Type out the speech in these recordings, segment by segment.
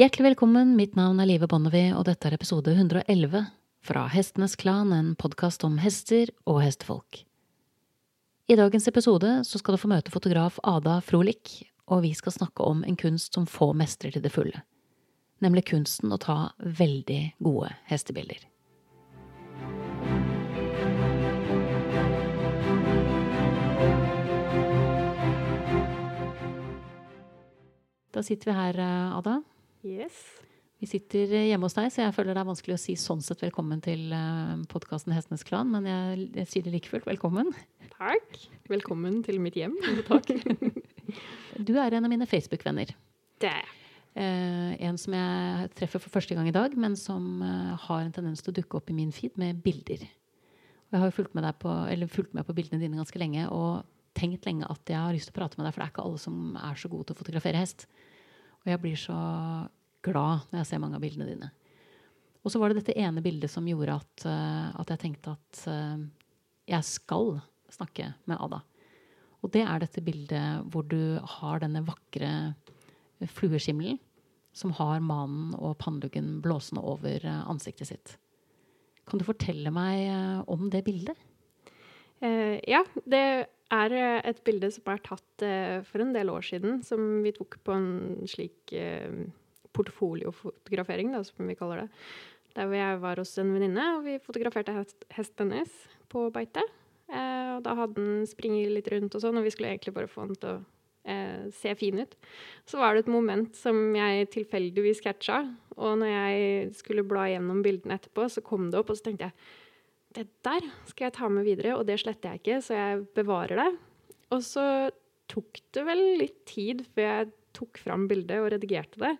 Hjertelig velkommen, mitt navn er Live Bonnevie, og dette er episode 111 fra Hestenes Klan, en podkast om hester og hestefolk. I dagens episode så skal du få møte fotograf Ada Frolik, og vi skal snakke om en kunst som få mestrer til det fulle, nemlig kunsten å ta veldig gode hestebilder. Da sitter vi her, eh, Ada. Yes. Vi sitter hjemme hos deg, så jeg føler det er vanskelig å si sånn sett velkommen til podkasten Hestenes Klan, men jeg, jeg sier det like fullt velkommen. Takk. Velkommen til mitt hjem. Takk. Du er en av mine Facebook-venner. Det er jeg. Eh, en som jeg treffer for første gang i dag, men som eh, har en tendens til å dukke opp i min feed med bilder. Og jeg har jo fulgt med, på, fulgt med på bildene dine ganske lenge og tenkt lenge at jeg har lyst til å prate med deg, for det er ikke alle som er så gode til å fotografere hest. Og jeg blir så glad når jeg ser mange av bildene dine. Og så var det dette ene bildet som gjorde at, uh, at jeg tenkte at uh, jeg skal snakke med Ada. Og det er dette bildet hvor du har denne vakre flueskimmelen som har manen og panneluggen blåsende over uh, ansiktet sitt. Kan du fortelle meg om det bildet? ja, det er et bilde som er tatt for en del år siden, som vi tok på en slik portfoliofotografering, da, som vi kaller det. Der hvor jeg var hos en venninne, og vi fotograferte hest, hesten hennes på beite. Eh, og da hadde den springet litt rundt og sånn, og vi skulle egentlig bare få den til å eh, se fin ut. Så var det et moment som jeg tilfeldigvis catcha, og når jeg skulle bla gjennom bildene etterpå, så kom det opp, og så tenkte jeg det der skal jeg ta med videre, og det sletter jeg ikke, så jeg bevarer det. Og så tok det vel litt tid før jeg tok fram bildet og redigerte det.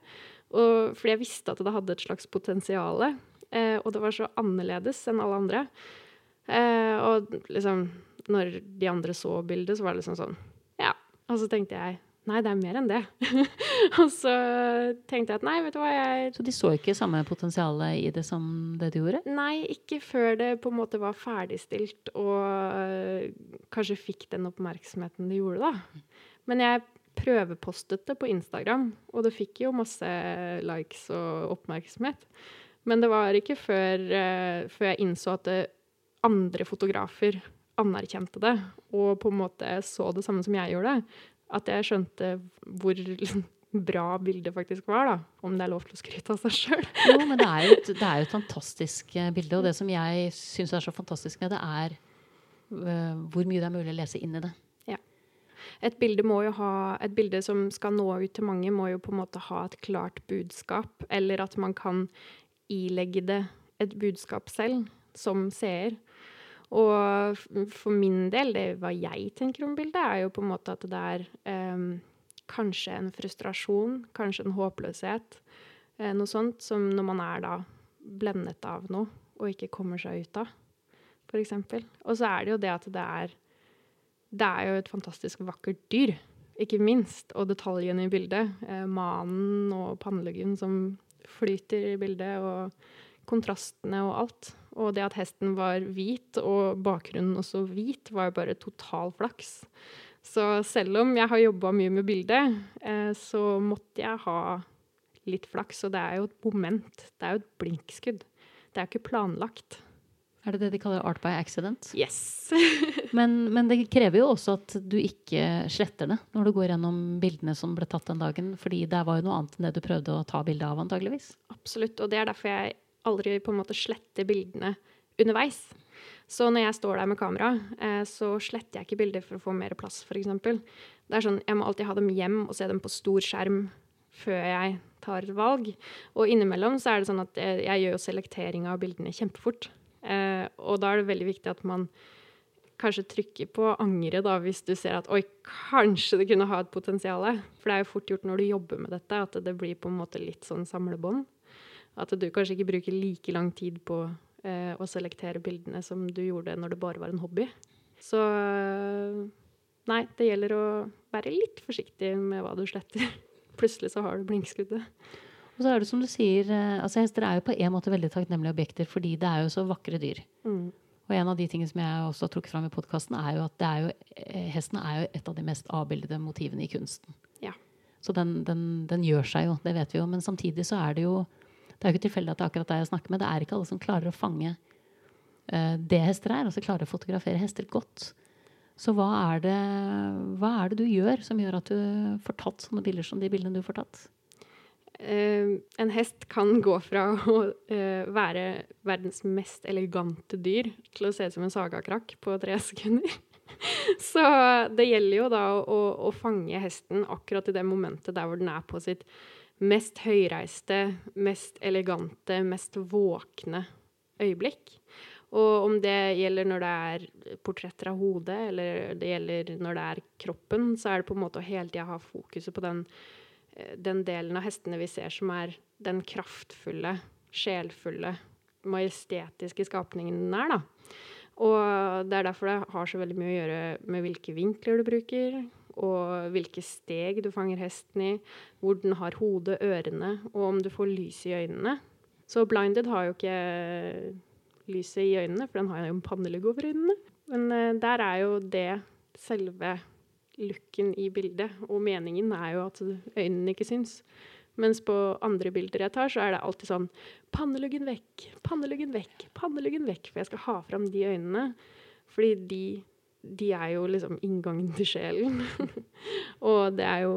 Og fordi jeg visste at det hadde et slags potensial. Eh, og det var så annerledes enn alle andre. Eh, og liksom Når de andre så bildet, så var det liksom sånn Ja. Og så tenkte jeg Nei, det er mer enn det. og så tenkte jeg at nei, vet du hva jeg Så de så ikke samme potensialet i det som det du gjorde? Nei, ikke før det på en måte var ferdigstilt og øh, kanskje fikk den oppmerksomheten det gjorde, da. Men jeg prøvepostet det på Instagram, og det fikk jo masse likes og oppmerksomhet. Men det var ikke før, uh, før jeg innså at det, andre fotografer anerkjente det, og på en måte så det samme som jeg gjorde, at jeg skjønte hvor bra bildet faktisk var, da. Om det er lov til å skryte av seg sjøl. jo, men det er jo, et, det er jo et fantastisk eh, bilde, og det som jeg syns er så fantastisk med det, er uh, hvor mye det er mulig å lese inn i det et bilde, ha, et bilde som skal nå ut til mange, må jo på en måte ha et klart budskap, eller at man kan ilegge det et budskap selv, som seer. Og for min del, det hva jeg tenker om bildet, er jo på en måte at det er eh, kanskje en frustrasjon, kanskje en håpløshet. Eh, noe sånt som når man er da blendet av noe og ikke kommer seg ut av, f.eks. Og så er det jo det at det er det er jo et fantastisk vakkert dyr, ikke minst. Og detaljene i bildet. Eh, manen og panneluggen som flyter i bildet, og kontrastene og alt. Og det at hesten var hvit, og bakgrunnen også hvit, var jo bare total flaks. Så selv om jeg har jobba mye med bildet, eh, så måtte jeg ha litt flaks. Og det er jo et moment. Det er jo et blinkskudd. Det er jo ikke planlagt. Er det det de kaller art by accident? Yes. men, men, det krever jo også at du ikke sletter det når du går gjennom bildene som ble tatt den dagen. fordi det var jo noe annet enn det du prøvde å ta bilde av, antageligvis. Absolutt. Og det er derfor jeg aldri på en måte sletter bildene underveis. Så når jeg står der med kamera, eh, så sletter jeg ikke bilder for å få mer plass, f.eks. Det er sånn, Jeg må alltid ha dem hjem og se dem på stor skjerm før jeg tar valg. Og innimellom så er det sånn at jeg, jeg gjør jo selektering av bildene kjempefort. Eh, og da er det veldig viktig at man kanskje trykker på angre da, hvis du ser at oi, kanskje det kunne ha et potensial. For det er jo fort gjort når du jobber med dette, at det blir på en måte litt sånn samlebånd. At du kanskje ikke bruker like lang tid på eh, å selektere bildene som du gjorde når det bare var en hobby. Så nei, det gjelder å være litt forsiktig med hva du sletter. Plutselig så har du blinkskuddet. Og så er det som du sier, eh, altså Hester er jo på en måte veldig takknemlige objekter fordi det er jo så vakre dyr. Mm. Og en av de tingene som jeg også har trukket fram i podkasten, er jo at er jo, eh, hesten er jo et av de mest avbildede motivene i kunsten. Ja. Så den, den, den, gjør seg jo, det vet vi jo. Men samtidig så er det jo Det er jo ikke tilfeldig at det er akkurat deg jeg snakker med. Det er ikke alle som klarer å fange uh, det hester er, altså klarer å fotografere hester godt. Så hva er, det, hva er det du gjør som gjør at du får tatt sånne bilder som de bildene du får tatt? Uh, en hest kan gå fra å uh, være verdens mest elegante dyr til å se ut som en sagakrakk på tre sekunder. Så det gjelder jo da å, å, fange hesten akkurat i det momentet der hvor den er på sitt mest høyreiste, mest elegante, mest våkne øyeblikk. Og om det gjelder når det er portretter av hodet, eller det gjelder når det er kroppen, så er det på en måte å hele tida ha fokuset på den, eh, den delen av hestene vi ser som er den kraftfulle, sjelfulle, majestetiske skapningen den er, da. Og det er derfor det har så veldig mye å gjøre med hvilke vinkler du bruker, og hvilke steg du fanger hesten i, hvor den har hodet, ørene, og om du får lys i øynene. Så blinded har jo ikke lyset i øynene, for den har jo en pannelugg over øynene. Men uh, der er jo det selve looken i bildet, og meningen er jo at øynene ikke syns. Mens på andre bilder jeg tar, så er det alltid sånn Panneluggen vekk, panneluggen vekk, panneluggen vekk. For jeg skal ha fram de øynene. Fordi de, de er jo liksom inngangen til sjelen. og det er jo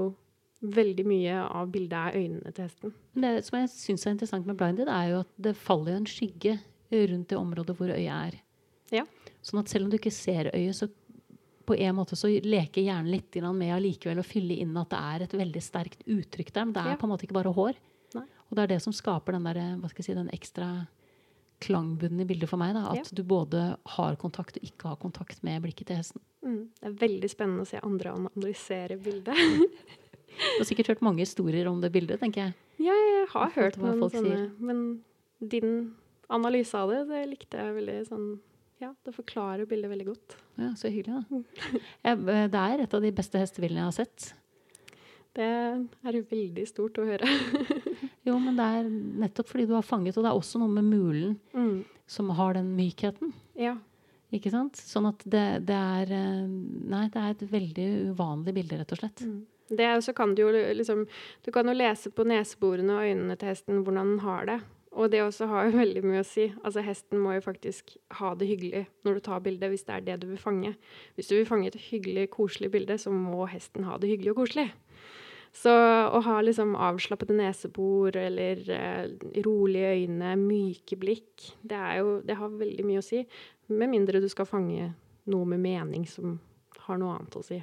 veldig mye av bildet er øynene til hesten. Det som jeg syns er interessant med blinded, er jo at det faller en skygge rundt det området hvor øyet er. Ja. Sånn at selv om du ikke ser øyet, så på en måte så leker hjernen litt med allikevel å fylle inn at det er et veldig sterkt uttrykk der. Men det er ja. på en måte ikke bare hår. Nei. Og det er det som skaper den, der, hva skal jeg si, den ekstra klangbunnen i bildet for meg. Da, at ja. du både har kontakt og ikke har kontakt med blikket til hesten. Mm. Det er veldig spennende å se andre analysere bildet. du har sikkert hørt mange historier om det bildet, tenker jeg. Ja, jeg har hørt noen sånne. Sier. Men din analyse av det, det likte jeg veldig sånn ja, det forklarer bildet veldig godt. Ja, Så hyggelig, da. Ja, eh, det er et av de beste hestebildene jeg har sett. Det er veldig stort å høre. jo, men det er nettopp fordi du har fanget, og det er også noe med mulen mm. som har den mykheten. Ja. Ikke sant? Sånn at det, det, er eh, Nei, det er et veldig uvanlig bilde, rett og slett. Mm. Det, så kan du jo liksom Du kan jo lese på neseborene og øynene til hesten hvordan den har det. Og det også har jo veldig mye å si. Altså Hesten må jo faktisk ha det hyggelig når du tar bildet, hvis det er det du vil fange. Hvis du vil fange et hyggelig, koselig bilde, så må hesten ha det hyggelig og koselig. Så å ha liksom avslappede nesebor eller eh, rolige øyne, myke blikk, det, jo, det har veldig mye å si. Med mindre du skal fange noe med mening som har noe annet å si.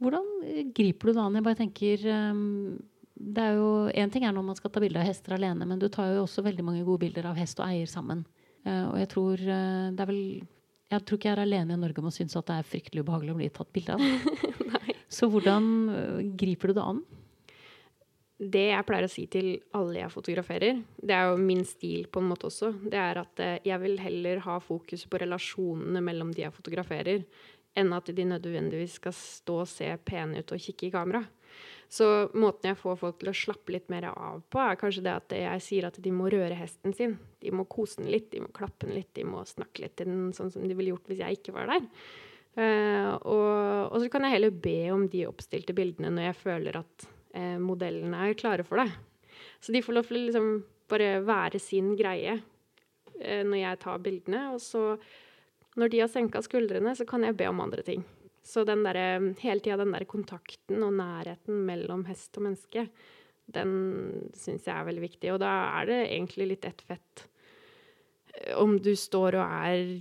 Hvordan eh, griper du det an? Jeg bare tenker um det er jo, En ting er når man skal ta bilde av hester alene, men du tar jo også veldig mange gode bilder av hest og eier sammen. Uh, og jeg tror uh, det er vel Jeg tror ikke jeg er alene i Norge om å synes at det er fryktelig ubehagelig å bli tatt bilde av. Så hvordan uh, griper du det an? Det jeg pleier å si til alle jeg fotograferer, det er jo min stil på en måte også, det er at jeg vil heller ha fokus på relasjonene mellom de jeg fotograferer, enn at de nødvendigvis skal stå og se pene ut og kikke i kamera. Så måten jeg får folk til å slappe litt mer av på, er kanskje det at jeg sier at de må røre hesten sin. De må kose den litt, de må klappe den litt, de må snakke litt til den sånn som de ville gjort hvis jeg ikke var der. Uh, og, og, så kan jeg heller be om de oppstilte bildene når jeg føler at uh, modellene er klare for det. Så de får lov til å liksom bare være sin greie eh, når jeg tar bildene. Og så, når de har senka skuldrene, så kan jeg be om andre ting. Så den der, hele tida den der kontakten og nærheten mellom hest og menneske, den syns jeg er veldig viktig. Og da er det egentlig litt ett fett eh, om du står og er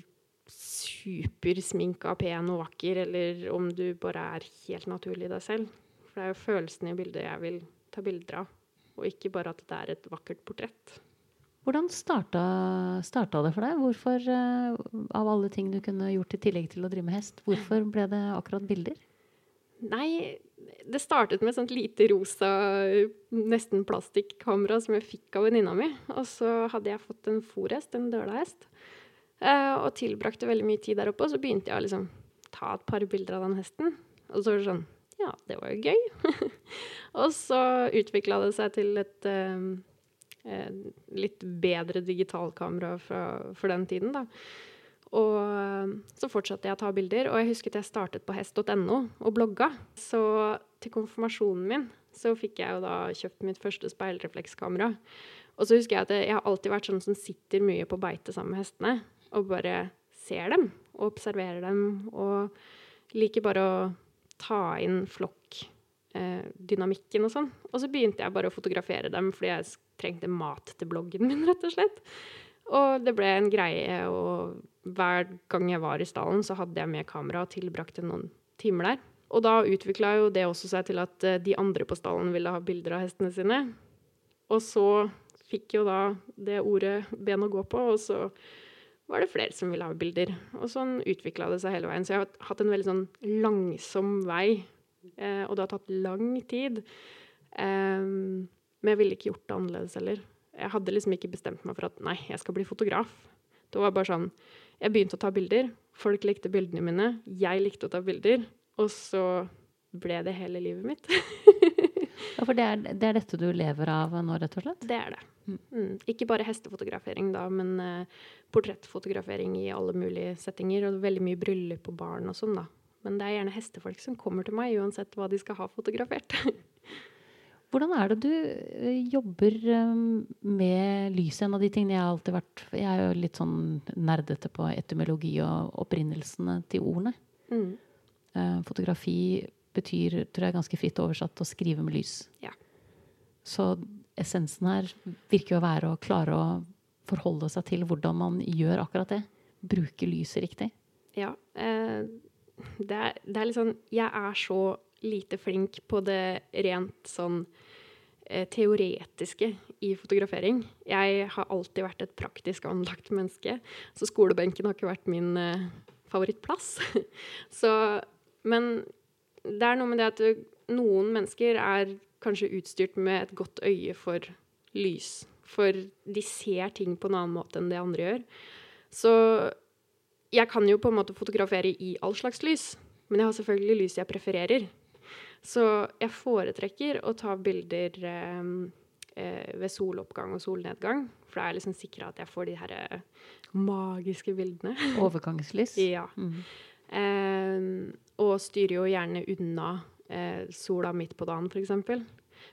supersminka, pen og vakker, eller om du bare er helt naturlig deg selv. For det er jo følelsene i bildet jeg vil ta bilder av, og ikke bare at det er et vakkert portrett. Hvordan starta, starta, det for deg? Hvorfor, uh, av alle ting du kunne gjort i tillegg til å drive med hest, hvorfor ble det akkurat bilder? Nei, det startet med et sånt lite rosa, nesten plastikkamera som jeg fikk av venninna mi. Og så hadde jeg fått en fòrhest, en dølahest, uh, og tilbrakte veldig mye tid der oppe. Og så begynte jeg å liksom ta et par bilder av den hesten. Og så var det sånn Ja, det var jo gøy. og så utvikla det seg til et uh, Eh, litt bedre digitalkamera for den tiden, da. Og eh, så fortsatte jeg å ta bilder, og jeg husket jeg startet på hest.no og blogga. Så til konfirmasjonen min så fikk jeg jo da kjøpt mitt første speilreflekskamera. Og så husker jeg at jeg har alltid vært sånn som sitter mye på beite sammen med hestene. Og bare ser dem og observerer dem. Og liker bare å ta inn flokkdynamikken og sånn. Og så begynte jeg bare å fotografere dem fordi jeg trengte mat til bloggen min, rett og slett. Og det ble en greie, og hver gang jeg var i stallen, så hadde jeg med kamera og tilbrakte noen timer der. Og da utvikla jo det også seg til at eh, de andre på stallen ville ha bilder av hestene sine. Og så fikk jo da det ordet ben å gå på, og så var det flere som ville ha bilder. Og sånn utvikla det seg hele veien. Så jeg har hatt en veldig sånn langsom vei. Eh, og det har tatt lang tid. Eh, men jeg ville ikke gjort det annerledes heller. Jeg hadde liksom ikke bestemt meg for at nei, jeg skal bli fotograf. Det var bare sånn Jeg begynte å ta bilder. Folk likte bildene mine. Jeg likte å ta bilder. Og så ble det hele livet mitt. ja, For det er, det er, dette du lever av nå, rett og slett? Det er det. Mm. Ikke bare hestefotografering, da, men uh, portrettfotografering i alle mulige settinger. Og veldig mye bryllup og barn og sånn, da. Men det er gjerne hestefolk som kommer til meg, uansett hva de skal ha fotografert. Hvordan er det du eh, jobber eh, med lyset? En av de tingene jeg har alltid vært Jeg er jo litt sånn nerdete på etymologi og opprinnelsene til ordene. Mm. Uh, fotografi betyr, tror jeg, ganske fritt oversatt å skrive med lys. Ja. Så essensen her virker jo å være å klare å forholde seg til hvordan man gjør akkurat det. Bruke lyset riktig. Ja. Eh, det, er, det, er, litt sånn Jeg er så lite flink på det rent sånn eh, teoretiske i fotografering. Jeg har alltid vært et praktisk anlagt menneske, så skolebenken har ikke vært min eh, favorittplass. så men det er noe med det at noen mennesker er kanskje utstyrt med et godt øye for lys. For de ser ting på en annen måte enn det andre gjør. Så jeg kan jo på en måte fotografere i all slags lys, men jeg har selvfølgelig lys jeg prefererer. Så jeg foretrekker å ta bilder eh, eh ved soloppgang og solnedgang. For da er jeg liksom sikra at jeg får de her eh, magiske bildene. Overgangslys? ja. Mm. Eh, og styrer jo gjerne unna sola midt på dagen, f.eks. For eksempel,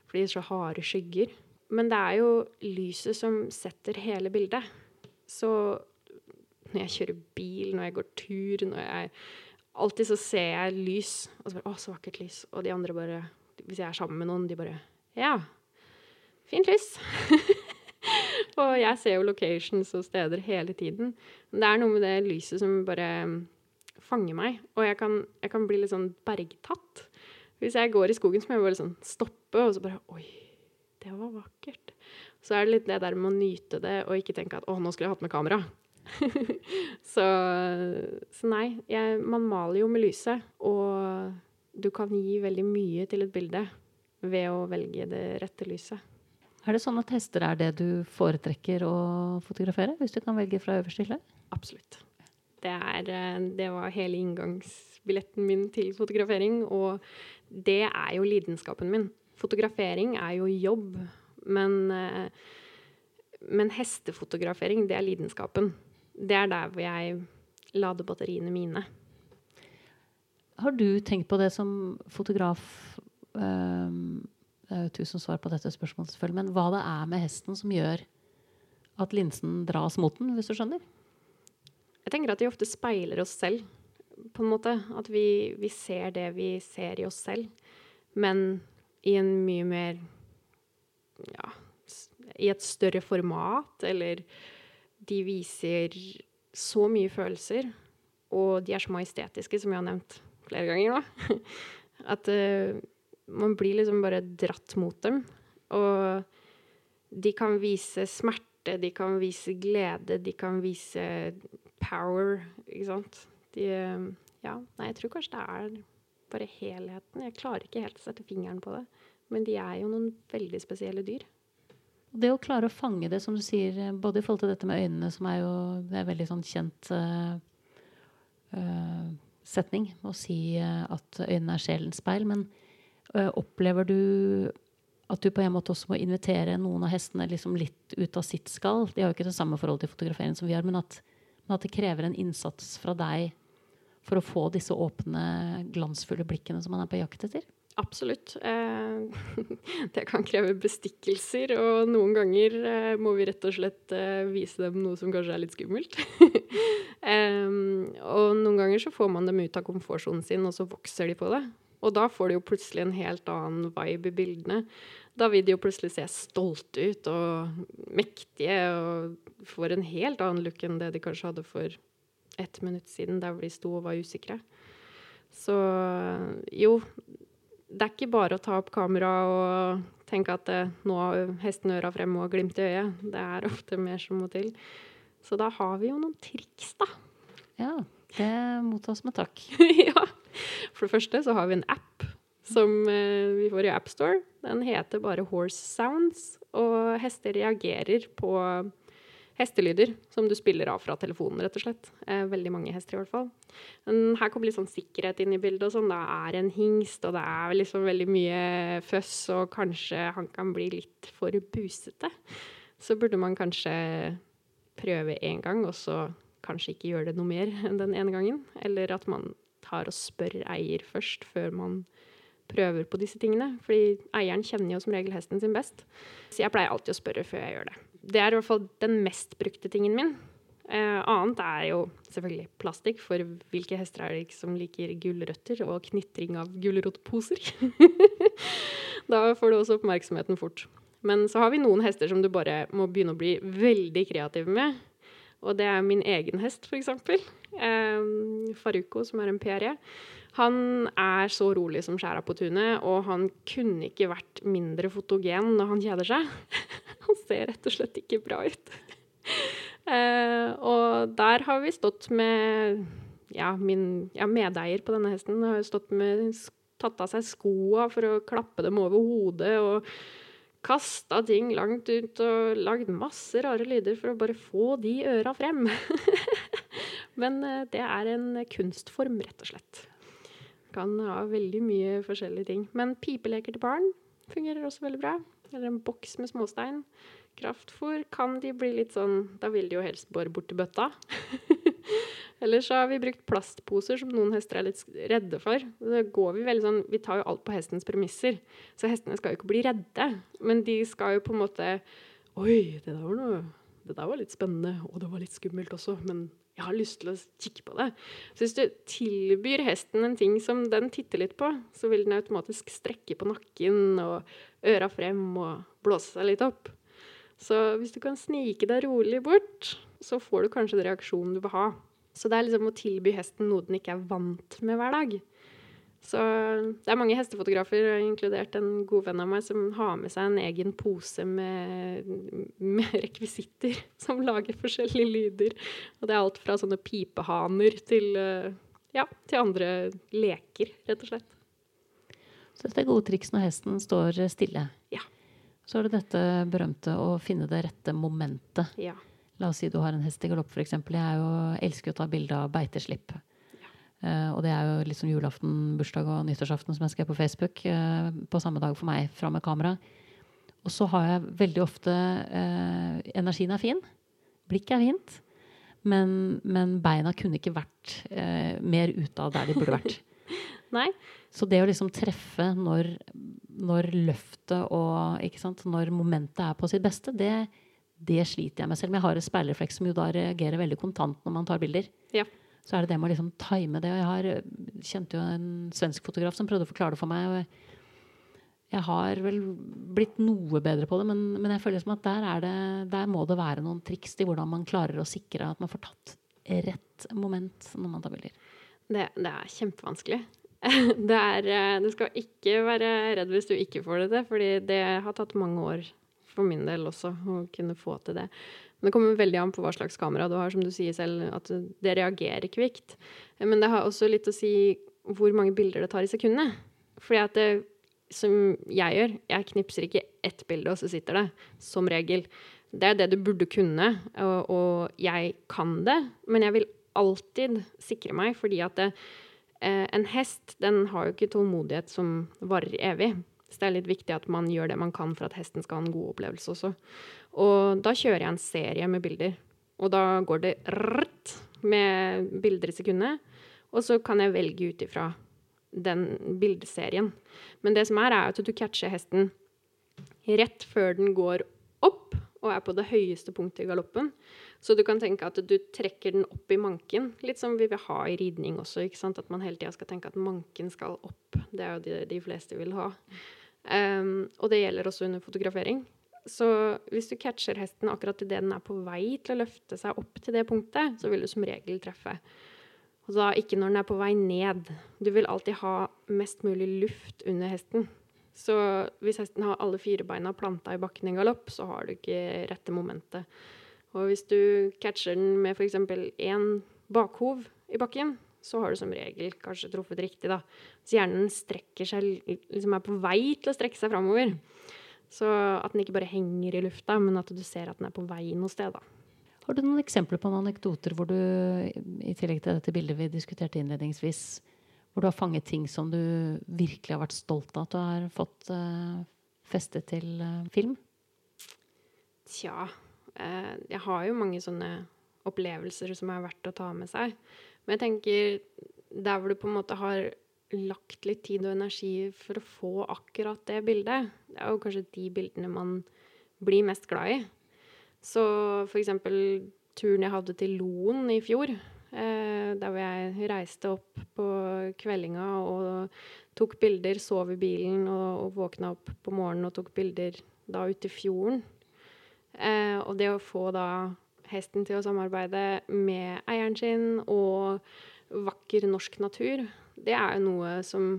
fordi det er så harde skygger. Men det er jo lyset som setter hele bildet. Så når jeg kjører bil, når jeg går tur, når jeg Alltid så ser jeg lys, og så bare Å, så vakkert lys. Og de andre bare Hvis jeg er sammen med noen, de bare Ja, fint lys. og jeg ser jo locations og steder hele tiden. Men det er noe med det lyset som bare fanger meg. Og jeg kan, jeg kan, bli litt sånn bergtatt. Hvis jeg går i skogen, så må jeg bare sånn stoppe, og så bare Oi, det var vakkert. Så er det litt det der med å nyte det, og ikke tenke at å, nå skulle jeg hatt med kamera. så, så, nei, jeg, man maler jo med lyset, og du kan gi veldig mye til et bilde ved å velge det rette lyset. Er det sånn at hester er det du foretrekker å fotografere, hvis du kan velge fra øverste hylle? Absolutt. Det, er, eh, det var hele inngangsbilletten min til fotografering, og det er jo lidenskapen min. Fotografering er jo jobb, men, eh, men hestefotografering, det er lidenskapen. Det er der hvor jeg lader batteriene mine. Har du tenkt på det som fotograf um, Det er jo tusen svar på dette spørsmålet, selvfølgelig, men hva det er med hesten som gjør at linsen dras mot den, hvis du skjønner? Jeg tenker at de ofte speiler oss selv, på en måte. At vi, vi, ser det vi ser i oss selv, men i en mye mer Ja, i et større format, eller de viser så mye følelser, og de er så majestetiske, som jeg har nevnt flere ganger nå, at uh, man blir liksom bare dratt mot dem. Og de kan vise smerte, de kan vise glede, de kan vise power, ikke sant. De Ja, nei, jeg tror kanskje det er bare helheten. Jeg klarer ikke helt å sette fingeren på det. Men de er jo noen veldig spesielle dyr. Det å klare å fange det, som du sier, både i forhold til dette med øynene, som er jo det er veldig sånn kjent uh, uh, setning, å si at øynene er sjelens speil. Men opplever du at du på en måte også må invitere noen av hestene liksom litt ut av sitt skall? De har jo ikke det samme forholdet til fotografering som vi har, men at men at det krever en innsats fra deg for å få disse åpne, glansfulle blikkene som man er på jakt etter? Absolutt. Eh, det kan kreve bestikkelser, og noen ganger eh, må vi rett og slett eh, vise dem noe som kanskje er litt skummelt. og noen ganger så får man dem ut av komfortsonen sin, og så vokser de på det. Og da får de jo plutselig en helt annen vibe i bildene. Da vil de jo plutselig se stolte ut og mektige og får en helt annen look enn det de kanskje hadde for ett minutt siden, der hvor de sto og var usikre. Så jo, det er ikke bare å ta opp kamera og tenke at det, nå har hesten øra fremme og glimt i øyet. Det er ofte mer som må til. Så da har vi jo noen triks, da. Ja, det mottas med takk. ja. For det første så har vi en app som eh, vi får i AppStore. Den heter bare Horse Sounds, og hester reagerer på hestelyder som du spiller av fra telefonen, rett og slett. Eh, veldig mange hester, i hvert fall. Men her kommer litt sånn sikkerhet inn i bildet. og sånn. Det er en hingst, og det er liksom veldig mye føss, og kanskje han kan bli litt for busete. Så burde man kanskje prøve én gang, og så kanskje ikke gjøre det noe mer enn den ene gangen. Eller at man tar og spør eier først, før man prøver på disse tingene. Fordi eieren kjenner jo som regel hesten sin best. Så jeg pleier alltid å spørre før jeg gjør det det er i hvert fall den mest brukte tingen min. Eh, annet er jo selvfølgelig plastikk, for hvilke hester er det ikke som liker gulrøtter og knitring av gulrotposer? da får du også oppmerksomheten fort. Men så har vi noen hester som du bare må begynne å bli veldig kreativ med. Og det er min egen hest, f.eks. Eh, Faruko, som er en PRE. Han er så rolig som skjæra på tunet, og han kunne ikke vært mindre fotogen når han kjeder seg. han ser rett og slett ikke bra ut. eh, og der har vi stått med ja, min ja, medeier på denne hesten har stått med, tatt av seg skoa for å klappe dem over hodet. og kasta ting langt ut og lagd masse rare lyder for å bare få de øra frem. Men eh, det er en kunstform, rett og slett. Kan ha veldig mye forskjellige ting. Men pipeleker til barn fungerer også veldig bra. Eller en boks med småstein. Kraftfôr kan de bli litt sånn Da vil de jo helst bort til bøtta. Eller så har vi brukt plastposer, som noen hester er litt redde for. Da går Vi veldig sånn, vi tar jo alt på hestens premisser, så hestene skal jo ikke bli redde. Men de skal jo på en måte Oi, det der var noe Det der var litt spennende, og det var litt skummelt også, men jeg har lyst til å kikke på det. Så hvis du tilbyr hesten en ting som den titter litt på, så vil den automatisk strekke på nakken og øra frem og blåse seg litt opp. Så hvis du kan snike deg rolig bort, så får du kanskje den reaksjonen du vil ha. Så det er liksom å tilby hesten noe den ikke er vant med hver dag. Så det er mange hestefotografer, inkludert en god venn av meg, som har med seg en egen pose med, med rekvisitter som lager forskjellige lyder. Og det er alt fra sånne pipehaner til, eh, ja, til andre leker, rett og slett. Så dette er gode triks når hesten står stille. Ja. Så er det dette berømte å finne det rette momentet. Ja. La oss si du har en hest i galopp, f.eks. Jeg jo, elsker å ta bilde av beiteslipp. Uh, og det er jo liksom julaften, bursdag og nyttårsaften som jeg skrev på Facebook. Uh, på samme dag for meg, fra med kamera. Og så har jeg veldig ofte uh, Energien er fin. Blikket er fint. Men, men beina kunne ikke vært mer ute av der de burde vært. Nei. Så det å liksom treffe når, når løftet og ikke sant, når momentet er på sitt beste, det, det sliter jeg med. Selv om jeg har et speilrefleks som jo da reagerer veldig kontant når man tar bilder. Ja så er det det med å liksom time det. Og jeg har, eh, kjente jo en svensk fotograf som prøvde å forklare det for meg. og jeg har vel blitt noe bedre på det, men, men jeg føler som at der, det, der, må det være noen triks til hvordan man klarer å sikre at man får tatt rett moment når man tar bilder. Det, det er kjempevanskelig. Det er, eh, du skal ikke være redd hvis du ikke får det til, fordi det har tatt mange år for min del også å kunne få til det. Men det kommer veldig an på hva slags kamera du har, som du sier selv, at det reagerer kvikt. Men det har også litt å si hvor mange bilder det tar i sekundene. Fordi at det, som jeg gjør, jeg knipser ikke ett bilde, og så sitter det. Som regel. Det er det du burde kunne, og, og jeg kan det. Men jeg vil alltid sikre meg, fordi at det, eh, en hest den har jo ikke tålmodighet som varer evig. Så det er litt viktig at man gjør det man kan for at hesten skal ha en god opplevelse også. Og da kjører jeg en serie med bilder. Og da går det rrrt med bilder i sekundet. Og så kan jeg velge ut ifra den bildeserien. Men det som er, er at du catcher hesten rett før den går og er på det høyeste punktet i galoppen. Så du kan tenke at du trekker den opp i manken, litt som vi vil ha i ridning også. ikke sant? At man hele tida skal tenke at manken skal opp. Det er jo det de fleste vil ha. Um, og det gjelder også under fotografering. Så hvis du catcher hesten akkurat idet den er på vei til å løfte seg opp til det punktet, så vil du som regel treffe. Og da ikke når den er på vei ned. Du vil alltid ha mest mulig luft under hesten. Så hvis hesten har alle fire beina planta i bakken i galopp, så har du ikke rette momentet. Og hvis du catcher den med f.eks. én bakhov i bakken, så har du som regel kanskje truffet riktig, da. Så hjernen strekker seg, liksom er på vei til å strekke seg framover. Så at den ikke bare henger i lufta, men at du ser at den er på vei noe sted, da. Har du noen eksempler på noen anekdoter hvor du, i tillegg til dette bildet vi diskuterte innledningsvis, hvor du har fanget ting som du virkelig har vært stolt av at du har fått uh, festet til uh, film? Tja uh, Jeg har jo mange sånne opplevelser som er verdt å ta med seg. Men jeg tenker der hvor du på en måte har lagt litt tid og energi for å få akkurat det bildet, det er jo kanskje de bildene man blir mest glad i. Så for eksempel turen jeg hadde til Loen i fjor, der hvor jeg reiste opp på kveldinga og tok bilder, sov i bilen og, og våkna opp på morgenen og tok bilder da ute i fjorden. Eh, og det å få da hesten til å samarbeide med eieren sin og vakker norsk natur, det er jo noe som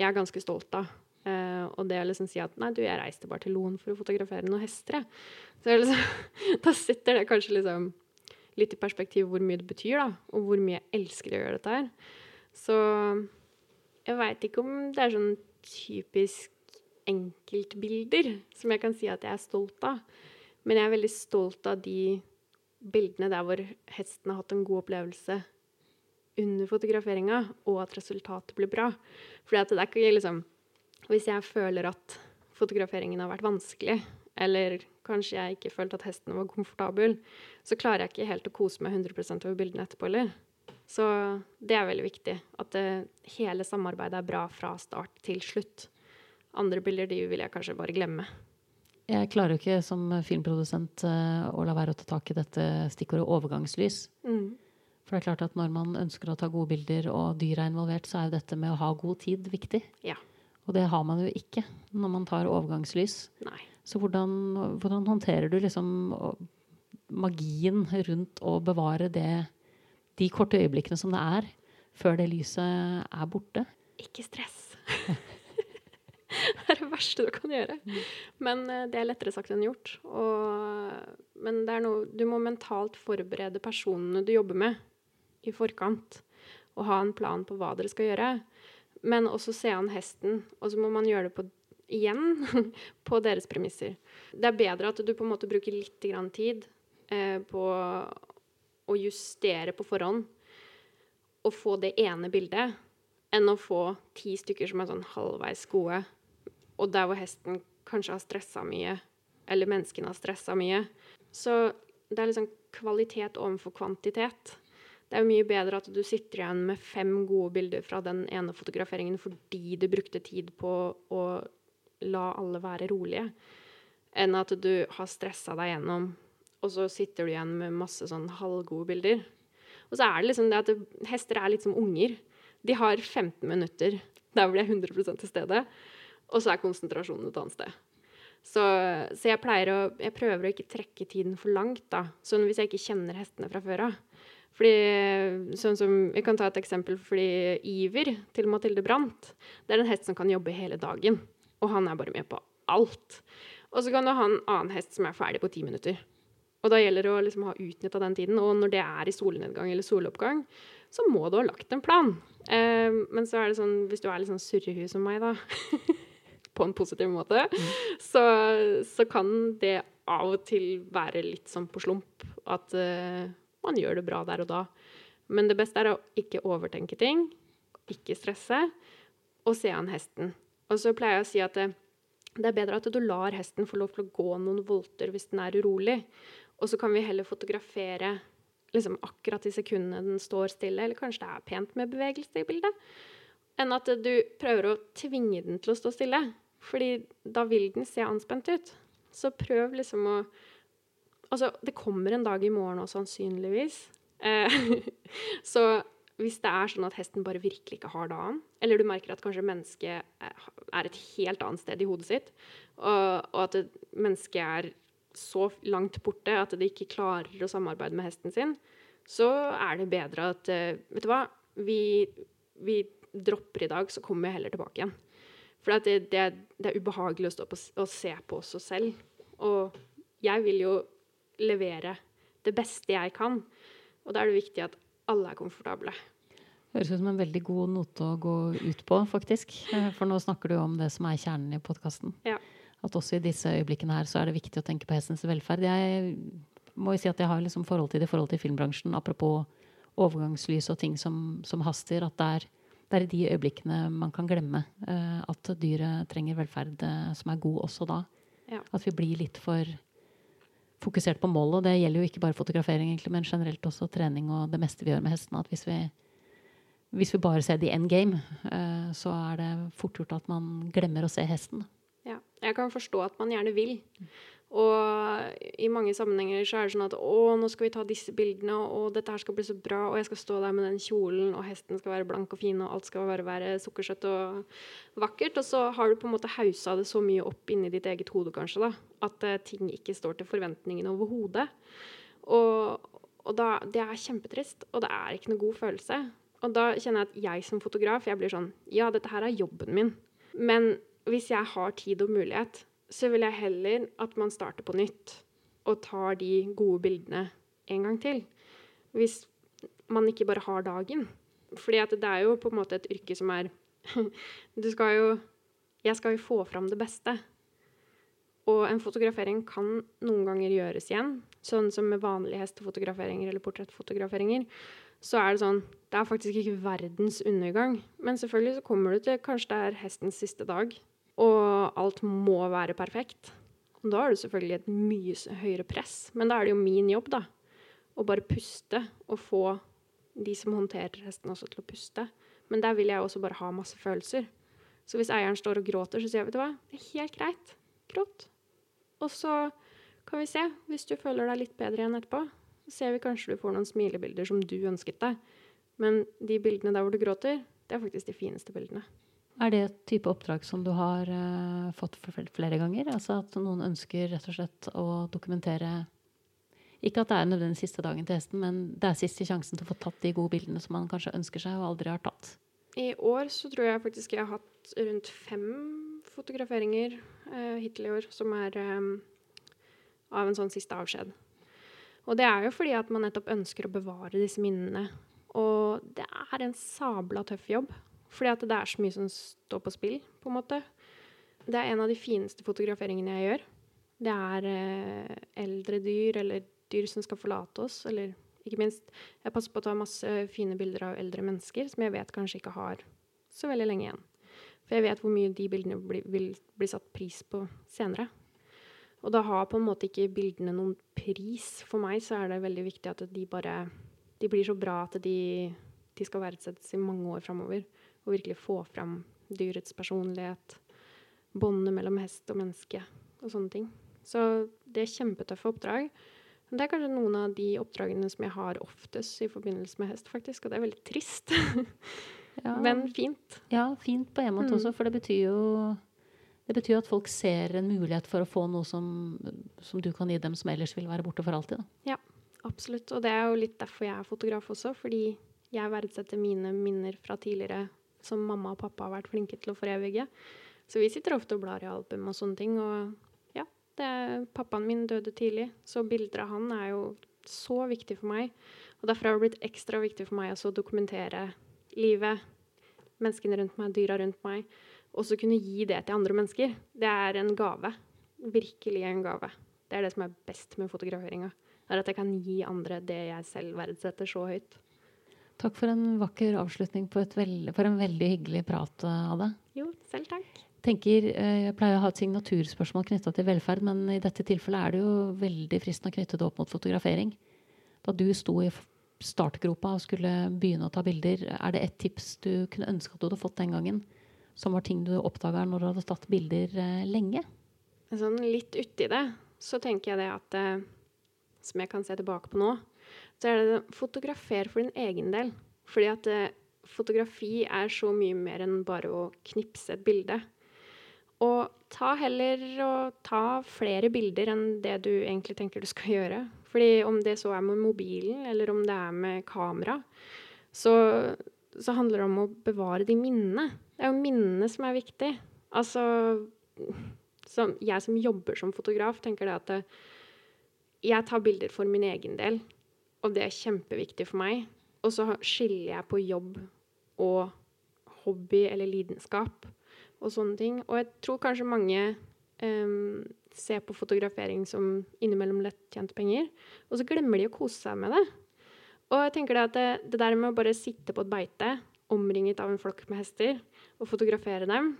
jeg er ganske stolt av. Eh, og det å liksom si at nei, du, jeg reiste bare til Loen for å fotografere noen hester, jeg. Liksom, da sitter det kanskje liksom litt i perspektiv hvor mye det betyr, da, og hvor mye jeg elsker å gjøre dette her. Så jeg veit ikke om det er sånn typisk enkeltbilder som jeg kan si at jeg er stolt av. Men jeg er veldig stolt av de bildene der hvor hesten har hatt en god opplevelse under fotograferinga, og at resultatet blir bra. At det er ikke liksom Hvis jeg føler at fotograferingen har vært vanskelig, eller kanskje jeg ikke følte at hesten var komfortabel, så klarer jeg ikke helt å kose meg 100% over bildene etterpå heller. Så det er veldig viktig. At det, hele samarbeidet er bra fra start til slutt. Andre bilder de vil jeg kanskje bare glemme. Jeg klarer jo ikke som filmprodusent uh, å la være å ta tak i dette stikkordet overgangslys. Mm. For det er klart at når man ønsker å ta gode bilder, og dyr er involvert, så er jo dette med å ha god tid viktig. Ja. Og det har man jo ikke når man tar overgangslys. Nei. Så hvordan, hvordan håndterer du liksom magien rundt å bevare det, de korte øyeblikkene som det er, før det lyset er borte? Ikke stress. det er det verste du kan gjøre. Men uh, det er lettere sagt enn gjort. Og, men det er noe Du må mentalt forberede personene du jobber med, i forkant. Og ha en plan på hva dere skal gjøre. Men også se an hesten. Og så må man gjøre det på igjen på deres premisser. Det er bedre at du på en måte bruker litt tid eh, på å justere på forhånd og få det ene bildet, enn å få ti stykker som er sånn halvveis gode, og der hvor hesten kanskje har stressa mye, eller menneskene har stressa mye. Så det er liksom kvalitet overfor kvantitet. Det er jo mye bedre at du sitter igjen med fem gode bilder fra den ene fotograferingen fordi du brukte tid på å la alle være rolige, enn at du har stressa deg gjennom, og så sitter du igjen med masse sånn halvgode bilder. Og så er det liksom det at hester er litt som unger. De har 15 minutter der hvor de er 100 til stede, og så er konsentrasjonen et annet sted. Så, så jeg, å, jeg, prøver å ikke trekke tiden for langt, da. Sånn hvis jeg ikke kjenner hestene fra før av. Fordi, sånn som, Jeg kan ta et eksempel. fordi Iver til Mathilde Brandt det er en hest som kan jobbe hele dagen og han er bare med på alt. Og så kan du ha en annen hest som er ferdig på ti minutter. Og da gjelder det å liksom ha utnytta den tiden. Og når det er i solnedgang eller soloppgang, så må du ha lagt en plan. Eh, men så er det sånn, hvis du er litt sånn surrehue som meg, da, på en positiv måte, mm. så, så, kan det av og til være litt sånn på slump at eh, man gjør det bra der og da. Men det beste er å ikke overtenke ting, ikke stresse, og se an hesten. Og så pleier jeg å si at det, det, er bedre at du lar hesten få lov til å gå noen volter hvis den er urolig. Og så kan vi heller fotografere liksom akkurat de sekundene den står stille. Eller kanskje det er pent med bevegelse i bildet. enn at du prøver å tvinge den til å stå stille. Fordi da vil den se anspent ut. Så prøv liksom å Altså, det kommer en dag i morgen òg, sannsynligvis. Eh, så hvis det er sånn at hesten bare virkelig ikke har dagen, eller du merker at kanskje mennesket er et helt annet sted i hodet sitt, og, og at mennesket er så langt borte at det ikke klarer å samarbeide med hesten sin, så er det bedre at eh, Vet du hva, vi, vi dropper i dag, så kommer vi heller tilbake igjen. For det, det, det, er ubehagelig å stå på, og se på oss selv. Og jeg vil jo levere det beste jeg kan. Og da er det viktig at alle er komfortable. Høres ut som en veldig god note å gå ut på, faktisk. Eh, for nå snakker du om det som er kjernen i podkasten. Ja. At også i disse øyeblikkene her så er det viktig å tenke på hestens velferd. Jeg må jo si at jeg har liksom forhold til det i forhold til filmbransjen. Apropos overgangslys og ting som, som haster. At det er det er i de øyeblikkene man kan glemme uh, at dyret trenger velferd uh, som er god også da. Ja. At vi blir litt for fokusert på målet. Og det gjelder jo ikke bare fotografering, egentlig, men generelt også trening og det meste vi gjør med hestene. At hvis vi, hvis vi bare ser the end game, uh, så er det fort gjort at man glemmer å se hesten. Ja. Jeg kan forstå at man gjerne vil. Og i mange sammenhenger så er det sånn at å, nå skal vi ta disse bildene, og dette her skal bli så bra, og jeg skal stå der med den kjolen, og hesten skal være blank og fin, og alt skal bare være sukkersøtt og vakkert. Og så har du på en måte hausa det så mye opp inni ditt eget hode, kanskje, da, at uh, ting ikke står til forventningene overhodet. Og, og da, det er kjempetrist, og det er ikke noe god følelse. Og da kjenner jeg at jeg som fotograf jeg blir sånn Ja, dette her er jobben min. Men hvis jeg har tid og mulighet, så vil jeg heller at man starter på nytt og tar de gode bildene en gang til. Hvis man ikke bare har dagen. Fordi det er jo på en måte et yrke som er Du skal jo Jeg skal jo få fram det beste. Og en fotografering kan noen ganger gjøres igjen. Sånn som med vanlige hestefotograferinger eller portrettfotograferinger. Så er det sånn Det er faktisk ikke verdens undergang. Men selvfølgelig så kommer du til Kanskje det er hestens siste dag og alt må være perfekt. Da har du selvfølgelig et mye høyere press. Men da er det jo min jobb, da. Å bare puste og få de som håndterer hesten, også til å puste. Men der vil jeg også bare ha masse følelser. Så hvis eieren står og gråter, så sier jeg vet du hva, det er helt greit. Gråt. Og så kan vi se, hvis du føler deg litt bedre igjen etterpå, så ser vi kanskje du får noen smilebilder som du ønsket deg. Men de bildene der hvor du gråter, det er faktisk de fineste bildene. Er det et type oppdrag som du har uh, fått flere ganger? Altså at noen ønsker rett og slett å dokumentere Ikke at det er nødvendigvis siste dagen til hesten, men det er siste sjansen til å få tatt de gode bildene som man kanskje ønsker seg og aldri har tatt. I år så tror jeg faktisk jeg har hatt rundt fem fotograferinger uh, hittil i år som er um, av en sånn siste avskjed. Og det er jo fordi at man nettopp ønsker å bevare disse minnene. Og det er en sabla tøff jobb. Fordi at det er så mye som står på spill, på en måte. Det er en av de fineste fotograferingene jeg gjør. Det er eh, eldre dyr, eller dyr som skal forlate oss, eller ikke minst Jeg passer på å ta masse fine bilder av eldre mennesker som jeg vet kanskje ikke har så veldig lenge igjen. For jeg vet hvor mye de bildene bli, vil bli satt pris på senere. Og da har på en måte ikke bildene noen pris. For meg så er det veldig viktig at de bare De blir så bra at de, de skal verdsettes i mange år framover og virkelig få fram dyrets personlighet, båndet mellom hest og menneske og sånne ting. Så det er kjempetøffe oppdrag. Men det er kanskje noen av de oppdragene som jeg har oftest i forbindelse med hest, faktisk. Og det er veldig trist. ja. Men fint. Ja, fint på en måte mm. også, for det betyr jo det betyr at folk ser en mulighet for å få noe som, som du kan gi dem, som ellers vil være borte for alltid. Da. Ja, absolutt. Og det er jo litt derfor jeg er fotograf også, fordi jeg verdsetter mine minner fra tidligere som mamma og pappa har vært flinke til å forevige. Så vi sitter ofte og blar i album og sånne ting. Og ja, det, pappaen min døde tidlig, så bilder av han er jo så viktig for meg. Og derfor har det blitt ekstra viktig for meg å dokumentere livet, menneskene rundt meg, dyra rundt meg. Og så kunne gi det til andre mennesker. Det er en gave. Virkelig en gave. Det er det som er best med fotograferinga. Er at jeg kan gi andre det jeg selv verdsetter så høyt. Takk for en vakker avslutning på veld, for en veldig hyggelig prat, Ade. Jo, selv takk. Tenker, eh, jeg pleier å ha et signaturspørsmål knytta til velferd, men i dette tilfellet er det jo veldig fristende å knytte det opp mot fotografering. Da du sto i startgropa og skulle begynne å ta bilder, er det et tips du kunne ønske at du hadde fått den gangen? Som var ting du oppdaga når du hadde tatt bilder eh, lenge? Sånn litt uti det, så tenker jeg det at eh, Som jeg kan se tilbake på nå, så er det fotografer for din egen del. Fordi at eh, fotografi er så mye mer enn bare å knipse et bilde. Og ta heller og ta flere bilder enn det du egentlig tenker du skal gjøre. Fordi om det så er med mobilen, eller om det er med kamera, så, så handler det om å bevare de minnene. Det er jo minnene som er viktig. Altså som, Jeg som jobber som fotograf, tenker det at eh, jeg tar bilder for min egen del, og det er kjempeviktig for meg. Og så skiller jeg på jobb og hobby eller lidenskap og sånne ting. Og jeg tror kanskje mange um, ser på fotografering som innimellom lettjente penger, og så glemmer de å kose seg med det. Og jeg tenker det at det, det der med å bare sitte på et beite, omringet av en flokk med hester, og fotografere dem,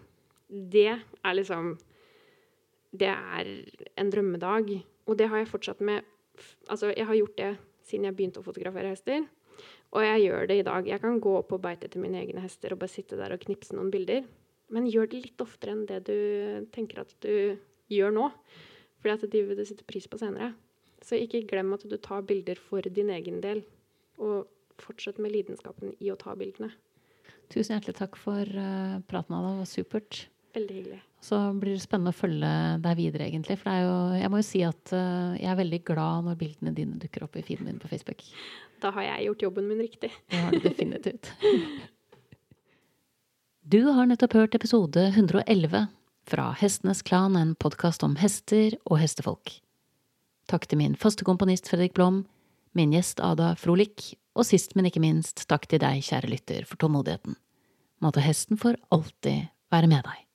det er liksom Det er en drømmedag. Og det har jeg fortsatt med Altså, jeg har gjort det siden jeg begynte å fotografere hester. Og jeg gjør det i dag. Jeg kan gå på beite til mine egne hester og bare sitte der og knipse noen bilder. Men gjør det litt oftere enn det du tenker at du gjør nå. Fordi at de vil du sette pris på senere. Så ikke glem at du tar bilder for din egen del. Og fortsett med lidenskapen i å ta bildene. Tusen hjertelig takk for praten praten, Ada. Det var supert. Veldig hyggelig. Så blir det spennende å følge deg videre, egentlig. For jo, jeg må jo si at uh, jeg er veldig glad når bildene dine dukker opp i feeden min på Facebook. Da har jeg gjort jobben min riktig. Det har du definitivt. Du har nettopp hørt episode 111 fra Hestenes Klan, en podkast om hester og hestefolk. Takk til min faste komponist Fredrik Blom, min gjest Ada Frolik, og sist, men ikke minst, takk til deg, kjære lytter, for tålmodigheten. Måtte hesten for alltid være med deg.